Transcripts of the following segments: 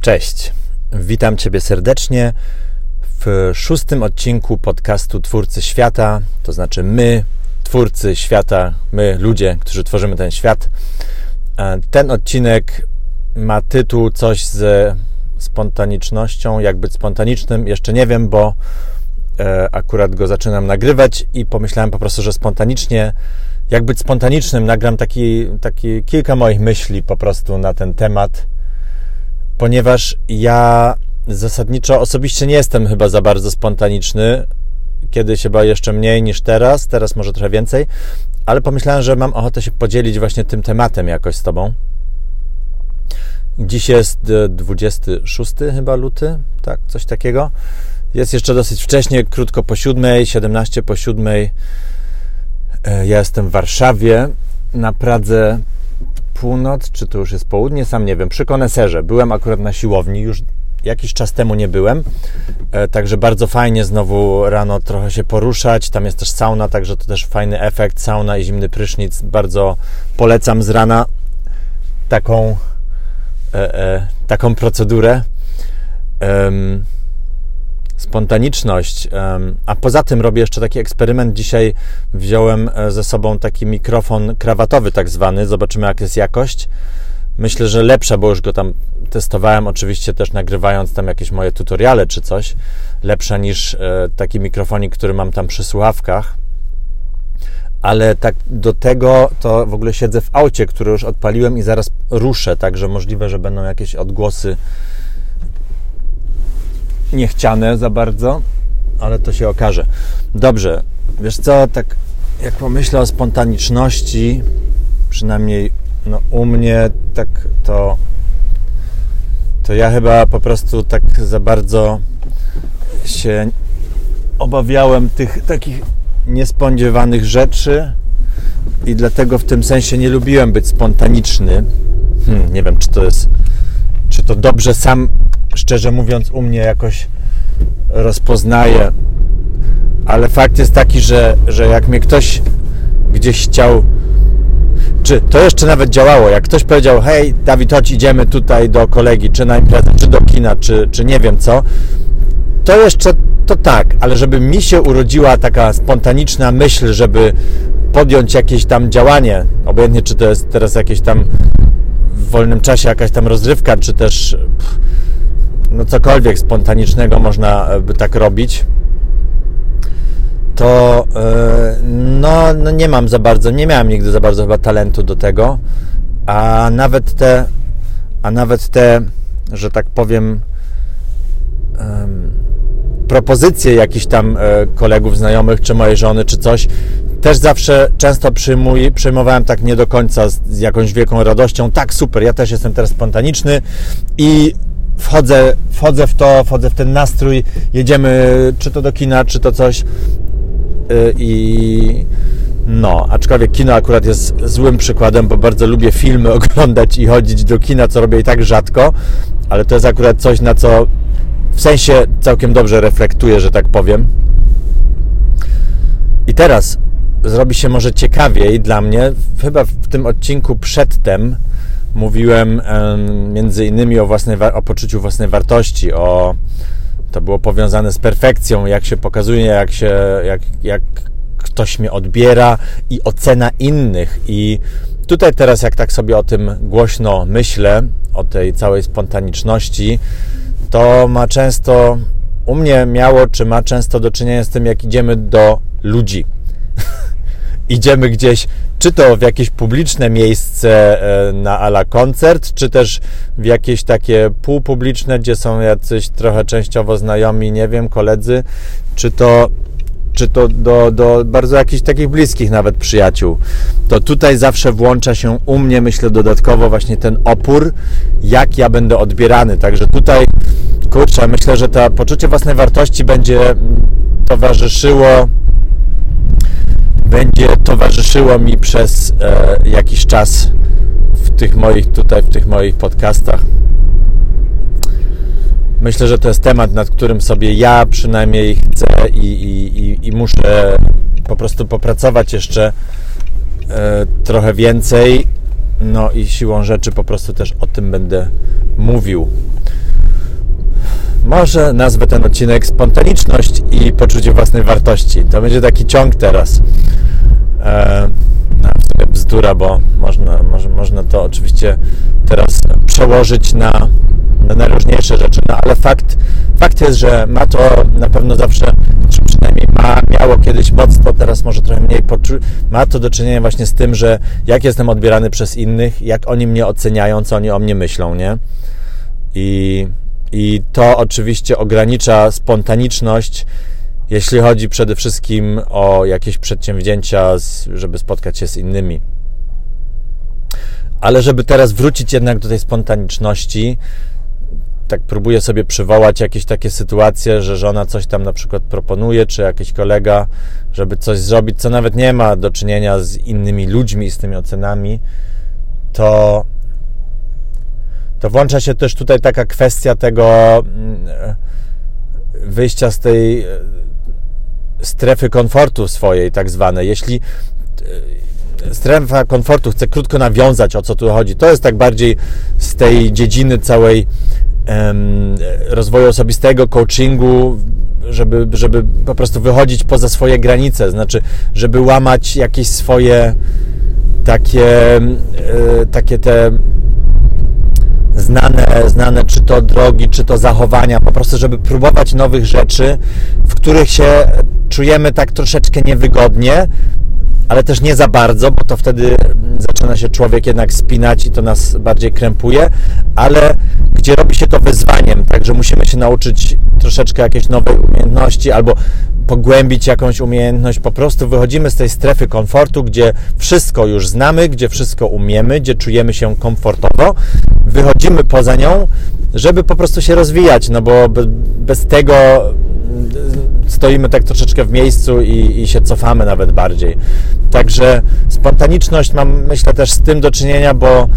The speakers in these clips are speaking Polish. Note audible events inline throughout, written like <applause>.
Cześć, witam Ciebie serdecznie w szóstym odcinku podcastu Twórcy Świata, to znaczy my, Twórcy Świata, my, ludzie, którzy tworzymy ten świat. E, ten odcinek ma tytuł coś ze spontanicznością, jak być spontanicznym, jeszcze nie wiem, bo e, akurat go zaczynam nagrywać i pomyślałem po prostu, że spontanicznie, jak być spontanicznym, nagram taki, taki kilka moich myśli po prostu na ten temat ponieważ ja zasadniczo osobiście nie jestem chyba za bardzo spontaniczny. Kiedyś chyba jeszcze mniej niż teraz, teraz może trochę więcej, ale pomyślałem, że mam ochotę się podzielić właśnie tym tematem jakoś z Tobą. Dziś jest 26 chyba luty, tak, coś takiego. Jest jeszcze dosyć wcześnie, krótko po siódmej, 17 po siódmej. E, ja jestem w Warszawie, na Pradze północ, czy to już jest południe, sam nie wiem. Przy koneserze byłem akurat na siłowni, już jakiś czas temu nie byłem, e, także bardzo fajnie znowu rano trochę się poruszać. Tam jest też sauna, także to też fajny efekt. Sauna i zimny prysznic. Bardzo polecam z rana taką, e, e, taką procedurę spontaniczność. A poza tym robię jeszcze taki eksperyment. Dzisiaj wziąłem e, ze sobą taki mikrofon krawatowy, tak zwany. Zobaczymy, jak jest jakość. Myślę, że lepsza, bo już go tam testowałem, oczywiście też nagrywając tam jakieś moje tutoriale czy coś. Lepsza niż e, taki mikrofonik, który mam tam przy słuchawkach. Ale tak do tego to w ogóle siedzę w aucie, który już odpaliłem i zaraz ruszę, także możliwe, że będą jakieś odgłosy niechciane za bardzo, ale to się okaże. Dobrze, wiesz co, tak jak pomyślę o spontaniczności, przynajmniej no, u mnie, tak to to ja chyba po prostu tak za bardzo się obawiałem tych takich niespodziewanych rzeczy i dlatego w tym sensie nie lubiłem być spontaniczny. Hmm, nie wiem, czy to jest, czy to dobrze sam szczerze mówiąc, u mnie jakoś rozpoznaje. Ale fakt jest taki, że, że jak mnie ktoś gdzieś chciał, czy to jeszcze nawet działało, jak ktoś powiedział, hej, Dawid, chodź, idziemy tutaj do kolegi, czy na imprezę, czy do kina, czy, czy nie wiem co, to jeszcze to tak, ale żeby mi się urodziła taka spontaniczna myśl, żeby podjąć jakieś tam działanie, obojętnie czy to jest teraz jakieś tam w wolnym czasie jakaś tam rozrywka, czy też pff, no cokolwiek spontanicznego można e, by tak robić, to e, no, no nie mam za bardzo, nie miałem nigdy za bardzo chyba talentu do tego, a nawet te, a nawet te, że tak powiem, propozycje jakichś tam e, kolegów, znajomych, czy mojej żony, czy coś, też zawsze często przyjmuj, przyjmowałem tak nie do końca z jakąś wielką radością. Tak, super, ja też jestem teraz spontaniczny i wchodzę, wchodzę w to, wchodzę w ten nastrój, jedziemy czy to do kina, czy to coś y, i no, aczkolwiek kino akurat jest złym przykładem, bo bardzo lubię filmy <laughs> oglądać i chodzić do kina, co robię i tak rzadko, ale to jest akurat coś, na co w sensie całkiem dobrze reflektuję, że tak powiem. I teraz zrobi się może ciekawiej dla mnie, chyba w tym odcinku przedtem, mówiłem między innymi o, własnej, o poczuciu własnej wartości, o to było powiązane z perfekcją, jak się pokazuje, jak się, jak, jak ktoś mnie odbiera i ocena innych. I tutaj teraz, jak tak sobie o tym głośno myślę, o tej całej spontaniczności, to ma często, u mnie miało, czy ma często do czynienia z tym, jak idziemy do ludzi. <laughs> idziemy gdzieś czy to w jakieś publiczne miejsce e, na ala koncert, czy też w jakieś takie półpubliczne, gdzie są jacyś trochę częściowo znajomi, nie wiem, koledzy, czy to czy to do, do bardzo jakichś takich bliskich nawet przyjaciół, to tutaj zawsze włącza się u mnie, myślę, dodatkowo właśnie ten opór, jak ja będę odbierany. Także tutaj, kurczę, myślę, że to poczucie własnej wartości będzie towarzyszyło będzie towarzyszyło mi przez e, jakiś czas w tych moich tutaj, w tych moich podcastach. Myślę, że to jest temat, nad którym sobie ja przynajmniej chcę i, i, i muszę po prostu popracować jeszcze e, trochę więcej. No i siłą rzeczy po prostu też o tym będę mówił. Może nazwę ten odcinek spontaniczność i poczucie własnej wartości. To będzie taki ciąg teraz. E, no, w sumie bzdura, bo można, może, można to oczywiście teraz przełożyć na, na najróżniejsze rzeczy, no ale fakt, fakt jest, że ma to na pewno zawsze, czy przynajmniej ma, miało kiedyś mocno, teraz może trochę mniej, ma to do czynienia właśnie z tym, że jak jestem odbierany przez innych, jak oni mnie oceniają, co oni o mnie myślą, nie? I, i to oczywiście ogranicza spontaniczność, jeśli chodzi przede wszystkim o jakieś przedsięwzięcia, żeby spotkać się z innymi. Ale żeby teraz wrócić jednak do tej spontaniczności, tak próbuję sobie przywołać jakieś takie sytuacje, że żona coś tam na przykład proponuje, czy jakiś kolega, żeby coś zrobić, co nawet nie ma do czynienia z innymi ludźmi, z tymi ocenami, to, to włącza się też tutaj taka kwestia tego mm, wyjścia z tej strefy komfortu swojej, tak zwane. Jeśli e, strefa komfortu chce krótko nawiązać, o co tu chodzi, to jest tak bardziej z tej dziedziny całej um, rozwoju osobistego, coachingu, żeby, żeby po prostu wychodzić poza swoje granice, znaczy, żeby łamać jakieś swoje takie, e, takie te znane, znane czy to drogi, czy to zachowania, po prostu, żeby próbować nowych rzeczy, w których się czujemy tak troszeczkę niewygodnie, ale też nie za bardzo, bo to wtedy zaczyna się człowiek jednak spinać i to nas bardziej krępuje, ale gdzie robi się to wyzwaniem, także musimy się nauczyć troszeczkę jakiejś nowej umiejętności albo pogłębić jakąś umiejętność. Po prostu wychodzimy z tej strefy komfortu, gdzie wszystko już znamy, gdzie wszystko umiemy, gdzie czujemy się komfortowo. Wychodzimy poza nią, żeby po prostu się rozwijać, no bo bez tego stoimy tak troszeczkę w miejscu i, i się cofamy nawet bardziej. Także spontaniczność mam, myślę, też z tym do czynienia, bo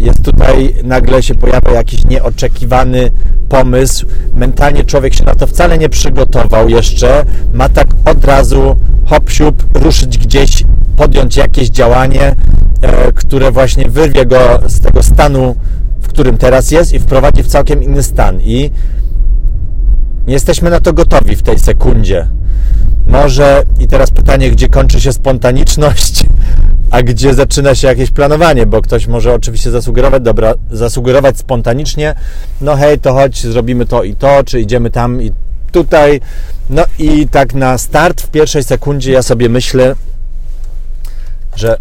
jest tutaj, nagle się pojawia jakiś nieoczekiwany pomysł. Mentalnie człowiek się na to wcale nie przygotował jeszcze. Ma tak od razu hop siup, ruszyć gdzieś, podjąć jakieś działanie, e, które właśnie wyrwie go z tego stanu, w którym teraz jest i wprowadzi w całkiem inny stan. I nie jesteśmy na to gotowi w tej sekundzie. Może i teraz pytanie, gdzie kończy się spontaniczność, <laughs> a gdzie zaczyna się jakieś planowanie, bo ktoś może oczywiście zasugerować, dobra, zasugerować spontanicznie, no hej, to chodź, zrobimy to i to, czy idziemy tam i tutaj. No i tak na start w pierwszej sekundzie ja sobie myślę, że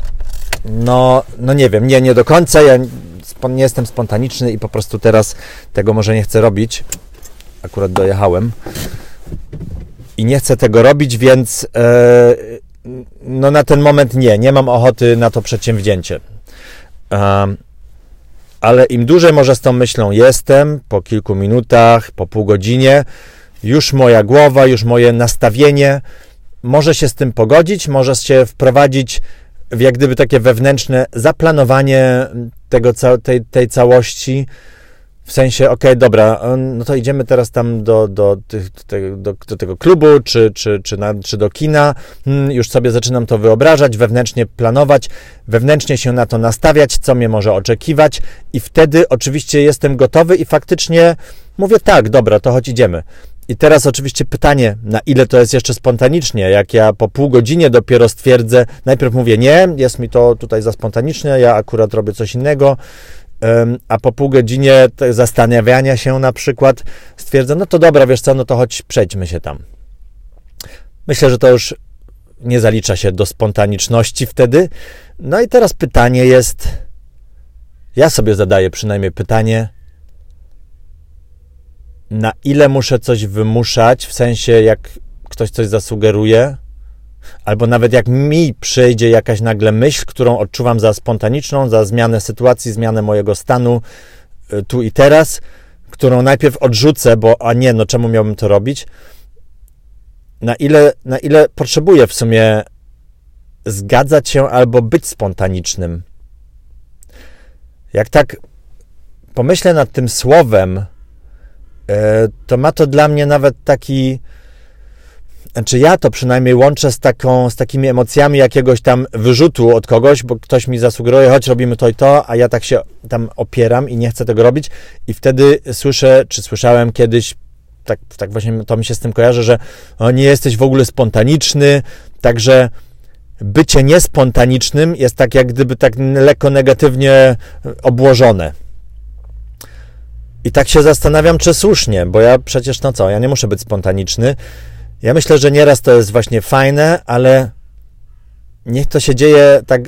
no, no nie wiem, nie, nie do końca, ja nie jestem spontaniczny i po prostu teraz tego może nie chcę robić. Akurat dojechałem i nie chcę tego robić, więc e, no na ten moment nie, nie mam ochoty na to przedsięwzięcie. ale im dłużej może z tą myślą jestem, po kilku minutach, po pół godzinie, już moja głowa, już moje nastawienie może się z tym pogodzić, może się wprowadzić w jak gdyby takie wewnętrzne zaplanowanie tego, tej, tej całości, w sensie, okej, okay, dobra, no to idziemy teraz tam do, do, do, do tego klubu, czy, czy, czy, na, czy do kina. Hmm, już sobie zaczynam to wyobrażać, wewnętrznie planować, wewnętrznie się na to nastawiać, co mnie może oczekiwać, i wtedy oczywiście jestem gotowy i faktycznie mówię, tak, dobra, to chodź idziemy. I teraz oczywiście pytanie, na ile to jest jeszcze spontanicznie, jak ja po pół godzinie dopiero stwierdzę, najpierw mówię nie, jest mi to tutaj za spontaniczne, ja akurat robię coś innego, a po pół godzinie zastanawiania się na przykład stwierdzę, no to dobra, wiesz co, no to choć przejdźmy się tam. Myślę, że to już nie zalicza się do spontaniczności wtedy. No i teraz pytanie jest, ja sobie zadaję przynajmniej pytanie, na ile muszę coś wymuszać, w sensie jak ktoś coś zasugeruje, albo nawet jak mi przyjdzie jakaś nagle myśl, którą odczuwam za spontaniczną, za zmianę sytuacji, zmianę mojego stanu y, tu i teraz, którą najpierw odrzucę, bo a nie, no czemu miałbym to robić? Na ile, na ile potrzebuję w sumie zgadzać się albo być spontanicznym? Jak tak pomyślę nad tym słowem, y, to ma to dla mnie nawet taki znaczy ja to przynajmniej łączę z, taką, z takimi emocjami jakiegoś tam wyrzutu od kogoś, bo ktoś mi zasugeruje, chodź robimy to i to, a ja tak się tam opieram i nie chcę tego robić i wtedy słyszę, czy słyszałem kiedyś, tak, tak właśnie to mi się z tym kojarzy, że nie jesteś w ogóle spontaniczny, także bycie niespontanicznym jest tak jak gdyby tak lekko negatywnie obłożone. I tak się zastanawiam, czy słusznie, bo ja przecież, no co, ja nie muszę być spontaniczny. Ja myślę, że nieraz to jest właśnie fajne, ale niech to się dzieje tak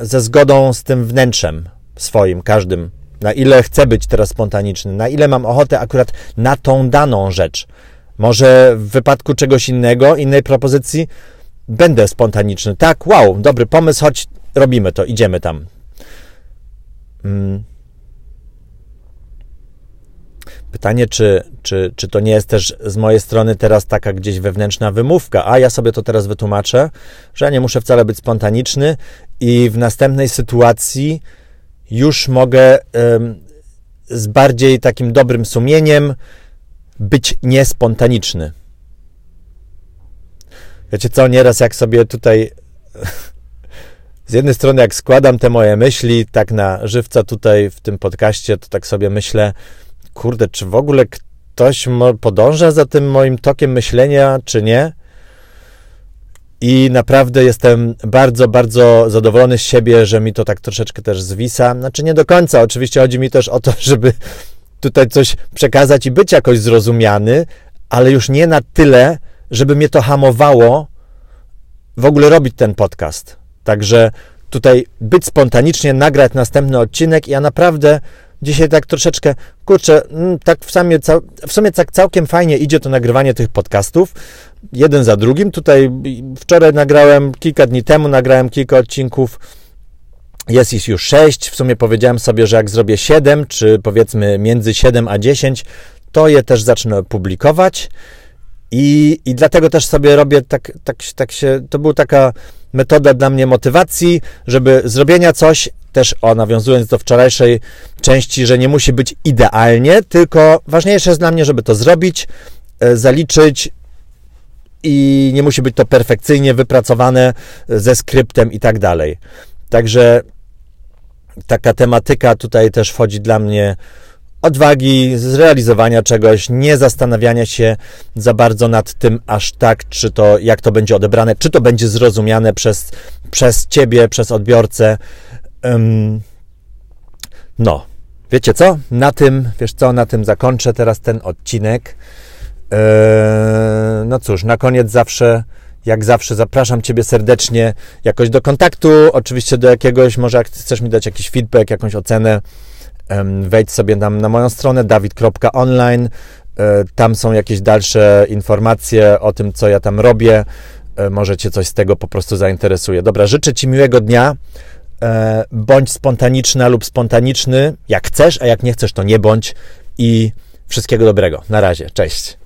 ze zgodą z tym wnętrzem swoim, każdym. Na ile chcę być teraz spontaniczny, na ile mam ochotę akurat na tą daną rzecz. Może w wypadku czegoś innego, innej propozycji, będę spontaniczny. Tak, wow, dobry pomysł, chodź, robimy to, idziemy tam. Mm. Pytanie, czy, czy, czy to nie jest też z mojej strony teraz taka gdzieś wewnętrzna wymówka, a ja sobie to teraz wytłumaczę, że ja nie muszę wcale być spontaniczny i w następnej sytuacji już mogę ym, z bardziej takim dobrym sumieniem być niespontaniczny. Wiecie co, nieraz jak sobie tutaj <laughs> z jednej strony jak składam te moje myśli tak na żywca tutaj w tym podcaście, to tak sobie myślę, kurde, czy w ogóle ktoś podąża za tym moim tokiem myślenia, czy nie? I naprawdę jestem bardzo, bardzo zadowolony z siebie, że mi to tak troszeczkę też zwisa. Znaczy nie do końca, oczywiście chodzi mi też o to, <laughs> żeby tutaj coś przekazać i być jakoś zrozumiany, ale już nie na tyle, żeby mnie to hamowało w ogóle robić ten podcast. Także tutaj być spontanicznie, nagrać następny odcinek. Ja naprawdę dzisiaj tak troszeczkę, kurczę, mm, tak w sumie, w sumie tak całkiem fajnie idzie to nagrywanie tych podcastów. Jeden za drugim. Tutaj wczoraj nagrałem, kilka dni temu nagrałem kilka odcinków. Jest ich już sześć. W sumie powiedziałem sobie, że jak zrobię siedem, czy powiedzmy między 7 a 10, to je też zacznę publikować. I, I dlatego też sobie robię tak, tak, tak się, to była taka metoda dla mnie motywacji, żeby zrobienia coś, też o, nawiązując do wczorajszej części, że nie musi być idealnie, tylko ważniejsze jest dla mnie, żeby to zrobić, e, zaliczyć i nie musi być to perfekcyjnie wypracowane ze skryptem i tak dalej. Także taka tematyka tutaj też wchodzi dla mnie odwagi, zrealizowania czegoś, nie zastanawiania się za bardzo nad tym aż tak, czy to, jak to będzie odebrane, czy to będzie zrozumiane przez, przez ciebie, przez odbiorcę. No, wiecie co? Na tym, wiesz co, na tym zakończę teraz ten odcinek. Eee, no cóż, na koniec zawsze jak zawsze zapraszam Ciebie serdecznie jakoś do kontaktu, oczywiście do jakiegoś, może jak chcesz mi dać jakiś feedback, jakąś ocenę, wejdź sobie tam na moją stronę dawid.online. E, tam są jakieś dalsze informacje o tym, co ja tam robię. E, może Cię coś z tego po prostu zainteresuje. Dobra, życzę Ci miłego dnia. E, bądź spontaniczna lub spontaniczny, jak chcesz, a jak nie chcesz, to nie bądź. I wszystkiego dobrego. Na razie. Cześć.